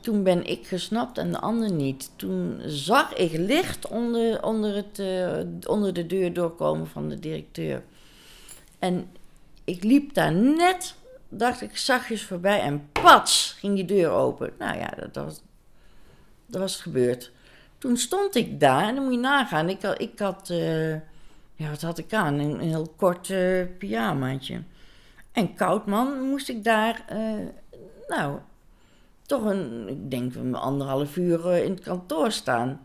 toen ben ik gesnapt en de ander niet. Toen zag ik licht onder, onder, het, eh, onder de deur doorkomen van de directeur. En ik liep daar net, dacht ik, zachtjes voorbij en pats ging die deur open. Nou ja, dat was, dat was gebeurd. Toen stond ik daar en dan moet je nagaan. Ik had, ik had eh, ja, wat had ik aan? Een, heel kort eh pyjamaatje. En koud man, moest ik daar, eh, nou, toch een, ik denk een anderhalf uur in het kantoor staan.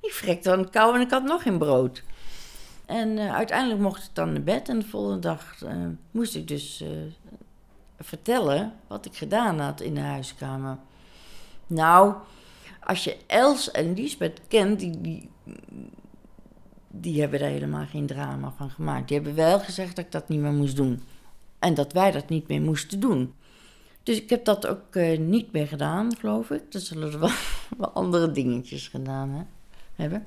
Ik frekte aan kou en ik had nog geen brood. En uiteindelijk mocht ik dan naar bed en de volgende dag moest ik dus vertellen wat ik gedaan had in de huiskamer. Nou, als je Els en Liesbeth kent, die, die, die hebben daar helemaal geen drama van gemaakt. Die hebben wel gezegd dat ik dat niet meer moest doen. En dat wij dat niet meer moesten doen. Dus ik heb dat ook eh, niet meer gedaan, geloof ik. Er zullen er <laughs> wel, andere dingetjes gedaan hè, hebben.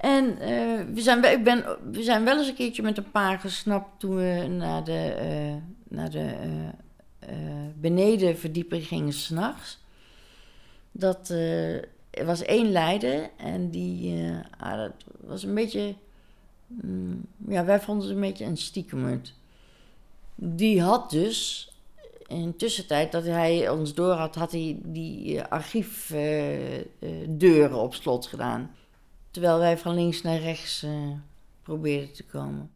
En eh, we, zijn, ik ben, we zijn wel eens een keertje met een paar gesnapt toen we naar de, eh, naar de benedenverdieping gingen s'nachts. Dat eh, er was één leider en die eh, ah, dat was een beetje. mm, ja, wij vonden het een beetje een stiekemert. Die had dus in tussentijd dat hij ons door had, had hij die eh, archiefdeuren op slot gedaan. Terwijl wij van links naar rechts probeerden te komen.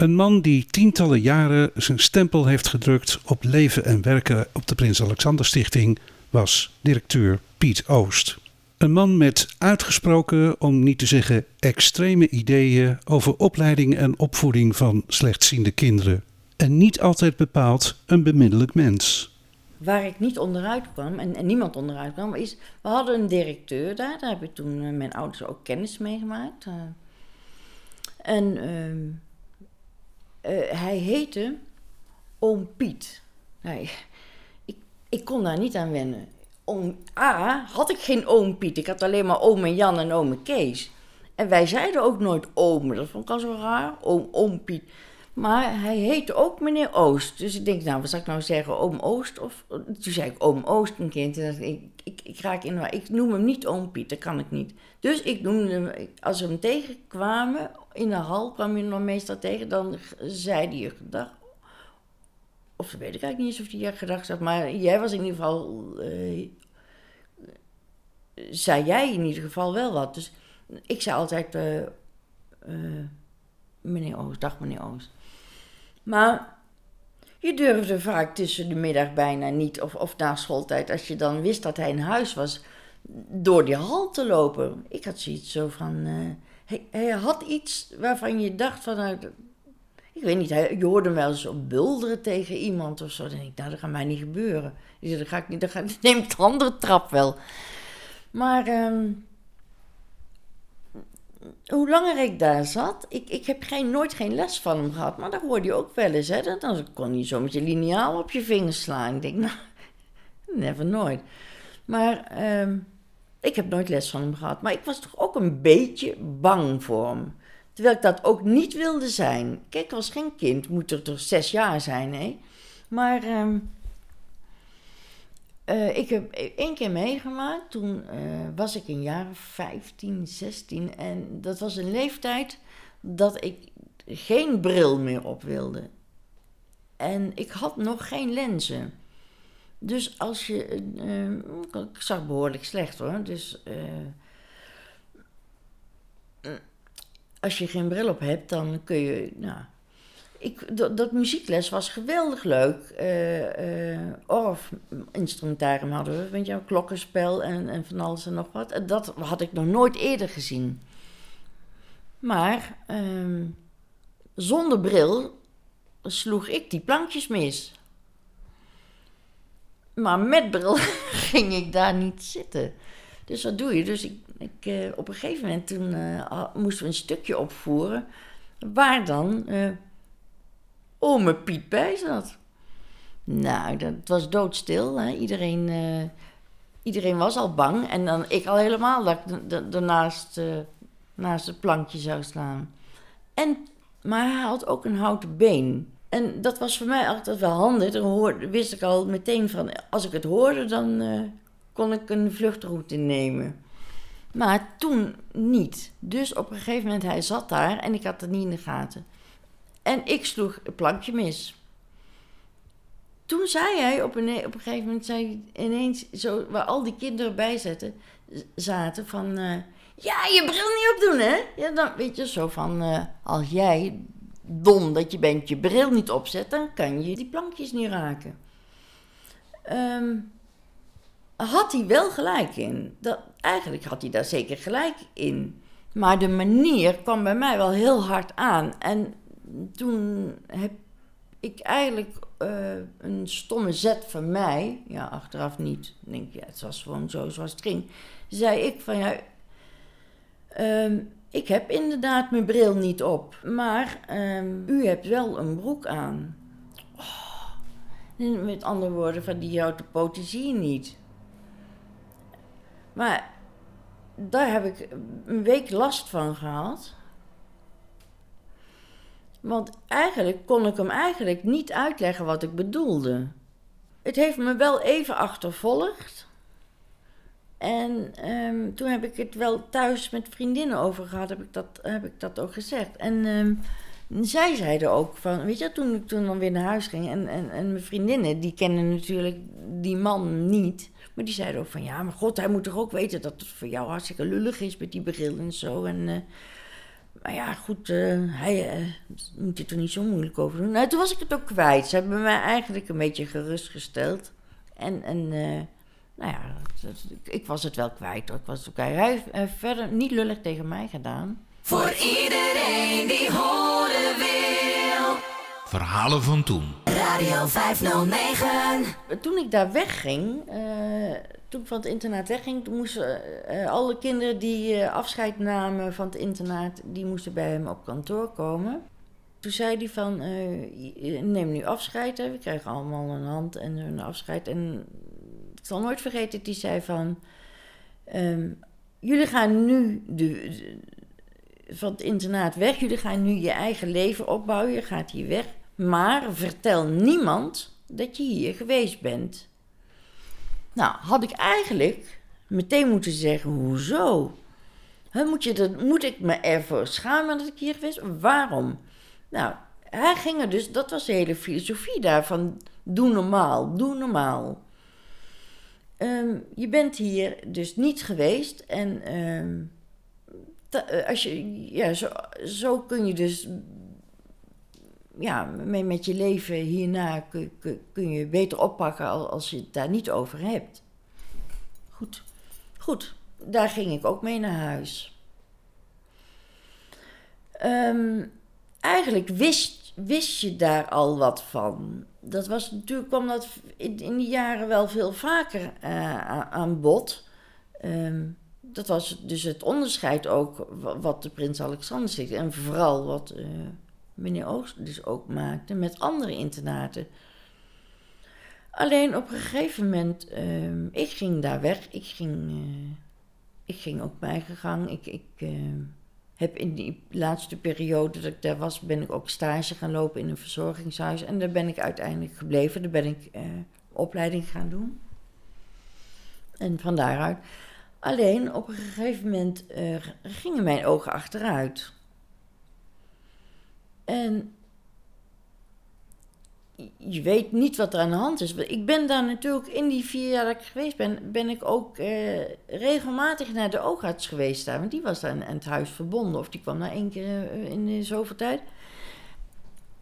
Een man die tientallen jaren zijn stempel heeft gedrukt op leven en werken op de Prins Alexander Stichting was directeur Piet Oost. Een man met uitgesproken, om niet te zeggen extreme ideeën over opleiding en opvoeding van slechtziende kinderen. En niet altijd bepaald een bemiddelijk mens. Waar ik niet onderuit kwam en, niemand onderuit kwam, is... We hadden een directeur daar, daar hebben toen eh, mijn ouders ook kennis mee gemaakt. eh. en ehm, eh, hij heette Oom Piet. Ik, ik kon daar niet aan wennen. Oom A had ik geen oom Piet. Ik had alleen maar oom Jan en oom Kees. En wij zeiden ook nooit oom. Dat vond ik al zo raar. Oom, oom Piet. Maar hij heette ook meneer Oost. Dus ik denk, nou, wat zou ik nou zeggen? Oom Oost? Of, toen zei ik oom Oost een keer. En ik, ik, ik, raak in. Ik noem hem niet oom Piet. Dat kan ik niet. Dus ik noemde hem, als we hem tegenkwamen in de hal, kwam je dan meestal tegen. Dan zei hij je gedag. Of weet ik eigenlijk niet eens of hij je gedag had. Maar jij was in ieder geval... eh, zei jij in ieder geval wel wat. Dus ik zei altijd... eh, eh, meneer Oost, dag meneer Oost. Maar je durfde vaak tussen de middag bijna niet, of, of na schooltijd, als je dan wist dat hij in huis was, door die hal te lopen. Ik had zoiets zo van. eh, hij, hij had iets waarvan je dacht van. nou, ik weet niet, je hoorde hem wel eens op bulderen tegen iemand of zo. Dan denk ik, nou, dat gaat mij niet gebeuren. Dat ga ik niet, dat ga, dan <laughs> neem ik de andere trap wel. Maar ehm, hoe langer ik daar zat, ik, ik heb geen, nooit geen les van hem gehad, maar dat hoorde je ook wel eens. Hè? Dan kon je zo met je liniaal op je vingers slaan. Ik denk, nou, <laughs> never nooit. Maar ehm, ik heb nooit les van hem gehad. Maar ik was toch ook een beetje bang voor hem. Terwijl ik dat ook niet wilde zijn. Kijk, was geen kind, moet er toch zes jaar zijn, hè? Maar ehm, eh, ik heb één keer meegemaakt. Toen eh, was ik jaar of 15, 16. En dat was een leeftijd dat ik geen bril meer op wilde. En ik had nog geen lenzen. Dus als je. eh, ik zag behoorlijk slecht hoor. Dus. eh, als je geen bril op hebt, dan kun je. Nou, ik, dat, dat muziekles was geweldig leuk. Eh eh Orff-instrumentarium hadden we, je wel, klokkenspel en, en van alles en nog wat. Dat had ik nog nooit eerder gezien. Maar ehm, zonder bril sloeg ik die plankjes mis. Maar met bril <laughs> ging ik daar niet zitten. Dus wat doe je? Dus ik, ik, eh, op een gegeven moment toen, moesten we een stukje opvoeren... waar dan eh ome Piet bij zat. Nou, dat was doodstil. Hè? Iedereen, eh, iedereen was al bang. En dan ik al helemaal dat ik daarnaast eh, naast het plankje zou staan. En, maar hij had ook een houten been. En dat was voor mij altijd wel handig. Dan hoorde, wist ik al meteen van, als ik het hoorde, dan eh, kon ik een vluchtroute nemen. Maar toen niet. Dus op een gegeven moment, hij zat daar en ik had het niet in de gaten. En ik sloeg het plankje mis. Toen zei hij op een, op een gegeven moment, zei hij ineens, zo, waar al die kinderen bij zaten, zaten van... eh, ja, je bril niet opdoen, hè? Ja, dan weet je zo van, eh, als jij dom dat je bent, je bril niet opzet, dan kan je die plankjes niet raken. Ehm, had hij wel gelijk in. Dat, eigenlijk had hij daar zeker gelijk in. Maar de manier kwam bij mij wel heel hard aan. En toen heb ik eigenlijk eh, een stomme zet van mij, ja, achteraf niet, denk ja, het was gewoon zo zoals het ging, zei ik van ja, ehm, ik heb inderdaad mijn bril niet op, maar ehm, u hebt wel een broek aan. Oh, met andere woorden, van die poten zie je niet. Maar daar heb ik een week last van gehad. Want eigenlijk kon ik hem eigenlijk niet uitleggen wat ik bedoelde. Het heeft me wel even achtervolgd. En ehm, toen heb ik het wel thuis met vriendinnen over gehad, heb ik dat, heb ik dat ook gezegd. En ehm, zij zeiden ook van, weet je, toen ik toen dan weer naar huis ging en, en, en mijn vriendinnen, die kennen natuurlijk die man niet. Maar die zeiden ook van, ja, maar god, hij moet toch ook weten dat het voor jou hartstikke lullig is met die bril en zo. En, eh, maar ja, goed, eh, hij eh, moet je er niet zo moeilijk over doen. Nou, toen was ik het ook kwijt. Ze hebben mij eigenlijk een beetje gerustgesteld. En, eh, nou ja, ik was het wel kwijt. Ik was ook. Hij heeft verder niet lullig tegen mij gedaan. Voor iedereen die wil. Verhalen van toen. Radio 509. Toen ik daar wegging, eh, toen ik van het internaat wegging, toen moesten eh, alle kinderen die eh, afscheid namen van het internaat, die moesten bij hem op kantoor komen. Toen zei hij van, eh, neem nu afscheid, hè. we krijgen allemaal een hand en een afscheid. En ik zal nooit vergeten dat hij zei van, ehm, jullie gaan nu de, de- van het internaat weg, jullie gaan nu je eigen leven opbouwen, je gaat hier weg. Maar vertel niemand dat je hier geweest bent. Nou, had ik eigenlijk meteen moeten zeggen, hoezo? Moet, je dat, moet ik me ervoor schamen dat ik hier geweest? Waarom? Nou, hij ging er dus, dat was de hele filosofie daarvan, doe normaal, doe normaal. Ehm, je bent hier dus niet geweest en ehm, eh, als je, ja, zo, zo kun je dus ja, met, met je leven hierna kun, kun, je beter oppakken als, je het daar niet over hebt. Goed, goed. Daar ging ik ook mee naar huis. Ehm, eigenlijk wist, wist je daar al wat van. Dat was natuurlijk, kwam dat in, in die jaren wel veel vaker eh, aan bod. Ehm, dat was dus het onderscheid ook wa- wat de Prins Alexander zegt. En vooral wat eh, meneer Oost dus ook maakte met andere internaten. Alleen op een gegeven moment, ehm, ik ging daar weg. Ik ging, eh, ik ging ook mijn eigen gang. Ik, ik ehm, heb in die laatste periode dat ik daar was, ben ik ook stage gaan lopen in een verzorgingshuis. En daar ben ik uiteindelijk gebleven. Daar ben ik eh, opleiding gaan doen. En van daaruit. Alleen op een gegeven moment eh, gingen mijn ogen achteruit. En je weet niet wat er aan de hand is. Ik ben daar natuurlijk in die vier jaar dat ik geweest ben, ben ik ook eh, regelmatig naar de oogarts geweest daar. Want die was daar aan het huis verbonden. Of die kwam daar één keer eh, in de zoveel tijd.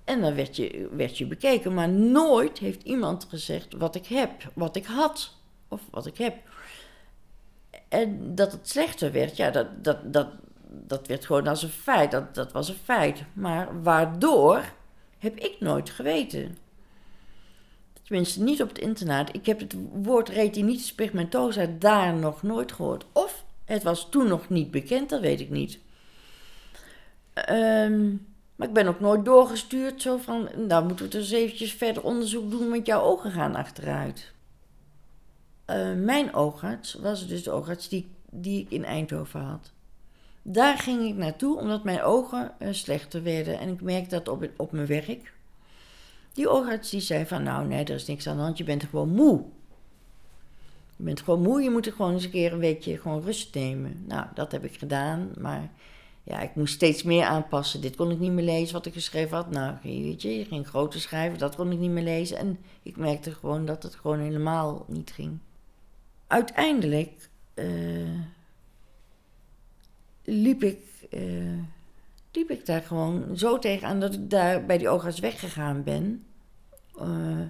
En dan werd je, werd je bekeken. Maar nooit heeft iemand gezegd wat ik heb, wat ik had. Of wat ik heb. En dat het slechter werd, ja, dat, dat, dat, dat werd gewoon als een feit. Dat, dat was een feit. Maar waardoor heb ik nooit geweten. Tenminste, niet op het internaat. Ik heb het woord retinitis pigmentosa daar nog nooit gehoord. Of het was toen nog niet bekend, dat weet ik niet. Ehm, maar ik ben ook nooit doorgestuurd zo van... Nou, moeten we dus eventjes verder onderzoek doen, want jouw ogen gaan achteruit. Eh, mijn oogarts was dus de oogarts die, die ik in Eindhoven had. Daar ging ik naartoe omdat mijn ogen eh, slechter werden. En ik merkte dat op, op mijn werk. Die oogarts die zei van, nou nee, er is niks aan de hand, je bent gewoon moe. Je bent gewoon moe, je moet er gewoon eens een keer een weekje gewoon rust nemen. Nou, dat heb ik gedaan, maar ja, ik moest steeds meer aanpassen. Dit kon ik niet meer lezen wat ik geschreven had. Nou, weet je, je ging groter schrijven, dat kon ik niet meer lezen. En ik merkte gewoon dat het gewoon helemaal niet ging. Uiteindelijk eh, liep, ik, eh, liep ik daar gewoon zo tegenaan dat ik daar bij die oogarts weggegaan ben. Eh,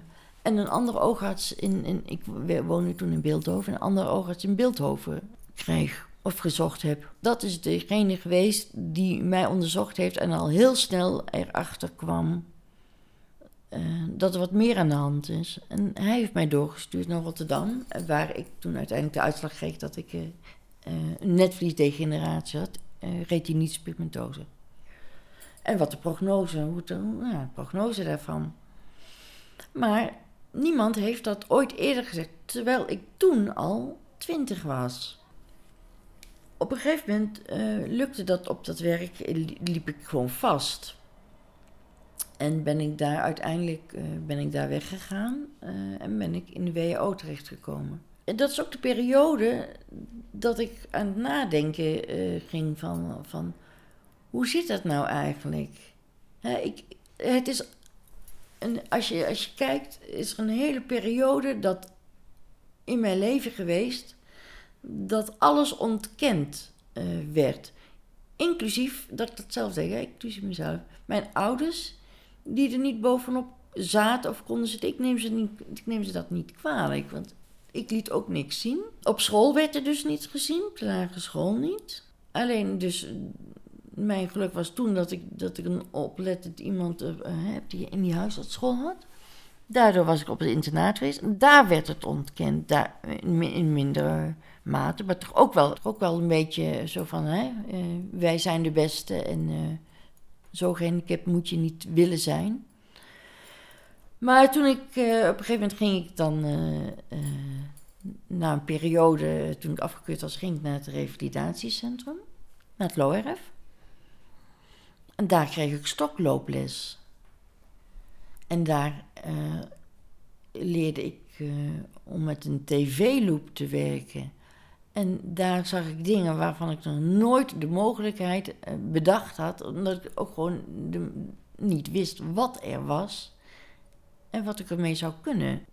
en een andere oogarts in, in ik woonde toen in Beeldhoven, een andere oogarts in Beeldhoven kreeg of gezocht heb. Dat is degene geweest die mij onderzocht heeft en al heel snel erachter kwam eh, dat er wat meer aan de hand is. En hij heeft mij doorgestuurd naar Rotterdam, waar ik toen uiteindelijk de uitslag kreeg dat ik een netvliesdegeneratie had, uh, retinitspigmentose. En wat de prognose, hoe de, prognose daarvan. Maar niemand heeft dat ooit eerder gezegd, terwijl ik toen al twintig was. Op een gegeven moment uh, lukte dat op dat werk, liep ik gewoon vast. En ben ik daar uiteindelijk ben ik daar weggegaan en ben ik in de WO terechtgekomen. Dat is ook de periode dat ik aan het nadenken ging van, van hoe zit dat nou eigenlijk? ik, het is en als je, als je kijkt, is er een hele periode dat in mijn leven geweest dat alles ontkend uh, werd. Inclusief, dat ik dat zelf zeg, inclusief mezelf. Mijn ouders, die er niet bovenop zaten of konden zitten, ik neem ze, niet, ik neem ze dat niet kwalijk. Want ik liet ook niks zien. Op school werd er dus niets gezien, op de lagere school niet. Alleen dus mijn geluk was toen dat ik, dat ik een oplettend iemand heb die in die huisartsschool had. Daardoor was ik op het internaat geweest. Daar werd het ontkend, daar, in, in minder mate. Maar toch ook wel, toch ook wel een beetje zo van, hè, wij zijn de beste en zo gehandicapt moet je niet willen zijn. Maar toen ik, op een gegeven moment ging ik dan, na een periode, toen ik afgekeurd was, ging ik naar het revalidatiecentrum, naar het LORF. En daar kreeg ik stoklooples. En daar leerde ik om met een tv-loop te werken. En daar zag ik dingen waarvan ik nog nooit de mogelijkheid bedacht had, omdat ik ook gewoon niet wist wat er was en wat ik ermee zou kunnen.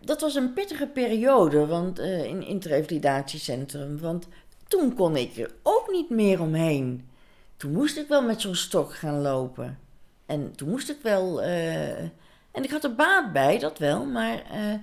Dat was een pittige periode want, in, in het want toen kon ik er ook niet meer omheen toen moest ik wel met zo'n stok gaan lopen. En toen moest ik wel. Uh, en ik had er baat bij, dat wel, maar. Uh,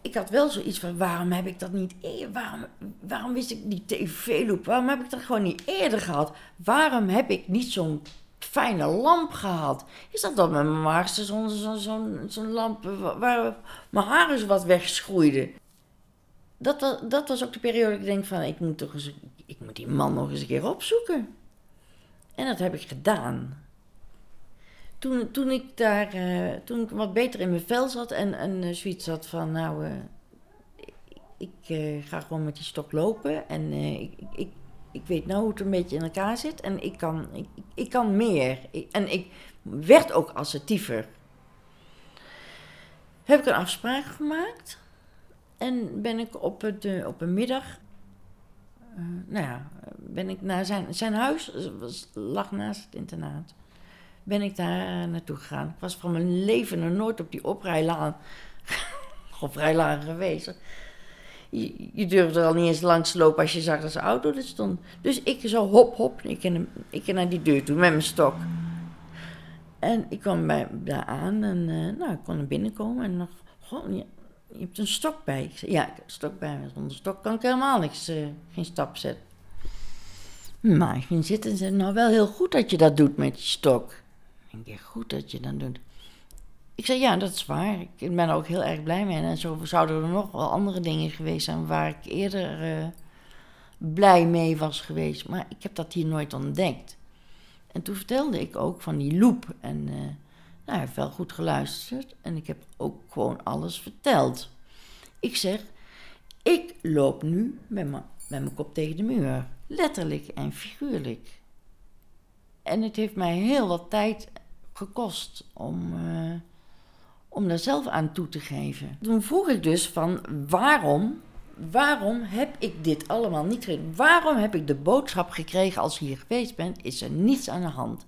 ik had wel zoiets van: waarom heb ik dat niet eerder? Waarom, waarom wist ik die tv-loop? Waarom heb ik dat gewoon niet eerder gehad? Waarom heb ik niet zo'n fijne lamp gehad? Is dat dan met mijn maagste zo'n zo, lamp waar mijn haren wat wegschroeiden? Dat was, dat was ook de periode dat ik denk van, ik moet toch eens ik moet die man nog eens een keer opzoeken. En dat heb ik gedaan. Toen, toen ik daar, uh, toen ik wat beter in mijn vel zat en, en uh, zoiets had van, nou, ik, ik ga gewoon met die stok lopen en ik, ik, ik weet nou hoe het een beetje in elkaar zit en ik kan, ik, ik kan meer. en ik werd ook assertiever. Heb ik een afspraak gemaakt en ben ik op, het, op een middag uh, nou ja, ben ik naar zijn, zijn huis was, lag naast het internaat. Ben ik daar naartoe gegaan. Ik was van mijn leven nog nooit op die oprijlaan, <laughs> oprijlaan geweest. Je, je, durfde er al niet eens langs lopen als je zag dat zijn auto er stond. Dus ik zo hop hop, ik ging, ik naar die deur toe met mijn stok. En ik kwam bij, daar aan en uh, nou, ik kon er binnenkomen en nog, gewoon, ja, je hebt een stok bij. Ik zei, ja, stok bij me. Zonder stok kan ik helemaal niks, uh, geen stap zetten. Maar ik ging zitten en zei, nou wel heel goed dat je dat doet met je stok. Ik denk, goed dat je dat doet. Ik zei, ja, dat is waar. Ik ben er ook heel erg blij mee. En zo zouden er nog wel andere dingen geweest zijn waar ik eerder uh, blij mee was geweest. Maar ik heb dat hier nooit ontdekt. En toen vertelde ik ook van die loop. En uh, nou, hij heeft wel goed geluisterd en ik heb ook gewoon alles verteld. Ik zeg, ik loop nu met mijn, kop tegen de muur. Letterlijk en figuurlijk. En het heeft mij heel wat tijd gekost om, uh, om daar zelf aan toe te geven. Toen vroeg ik dus van waarom, waarom heb ik dit allemaal niet gedaan? Waarom heb ik de boodschap gekregen als je hier geweest bent, is er niets aan de hand?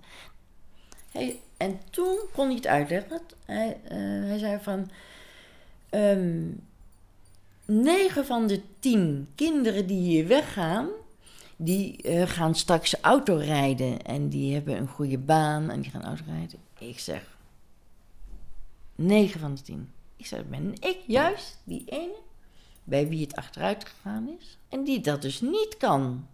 En toen kon hij het uitleggen. Hij, eh, hij zei van, ehm 9 van de 10 kinderen die hier weggaan, die eh, gaan straks auto rijden en die hebben een goede baan en die gaan auto rijden. Ik zeg, 9 van de 10. Ik zeg, ben ik juist die ene bij wie het achteruit gegaan is en die dat dus niet kan.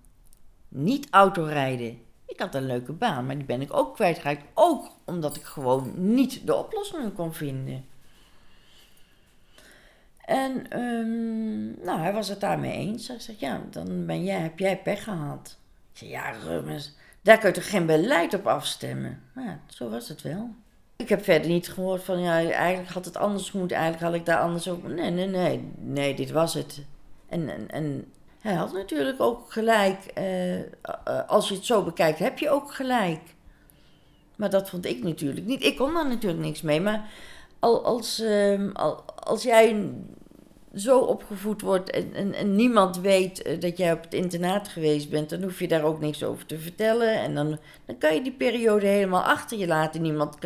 Niet auto rijden. Ik had een leuke baan, maar die ben ik ook kwijtgeraakt. Ook omdat ik gewoon niet de oplossingen kon vinden. En ehm, nou, hij was het daarmee eens. Hij zegt, ja, dan ben jij, heb jij pech gehad. Ik zei, ja, Rummens, daar kun je toch geen beleid op afstemmen? Maar ja, zo was het wel. Ik heb verder niet gehoord van, ja, eigenlijk had het anders moeten. Eigenlijk had ik daar anders ook... Nee, nee, nee, nee, dit was het. En, en, en hij had natuurlijk ook gelijk. eh, eh, als je het zo bekijkt, heb je ook gelijk. Maar dat vond ik natuurlijk niet. Ik kon daar natuurlijk niks mee. Maar al, als, ehm, al, als jij zo opgevoed wordt en, en, en niemand weet eh, dat jij op het internaat geweest bent, dan hoef je daar ook niks over te vertellen. En dan, dan kan je die periode helemaal achter je laten. Niemand,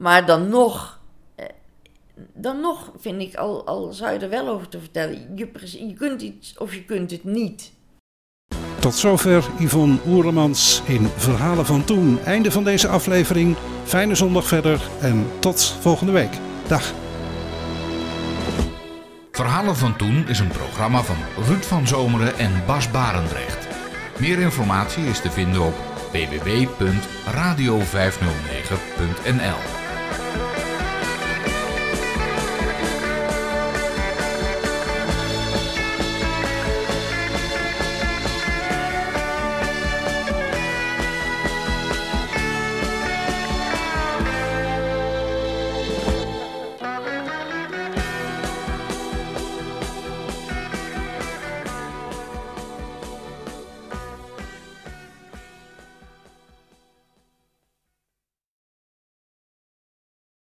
maar dan nog, eh, dan nog vind ik, al, al zou je er wel over te vertellen, je, je kunt iets of je kunt het niet. Tot zover Yvonne Oerlemans in Verhalen van Toen. Einde van deze aflevering. Fijne zondag verder en tot volgende week. Dag. Verhalen van Toen is een programma van Ruud van Zomeren en Bas Barendrecht. Meer informatie is te vinden op www.radio509.nl Thank you.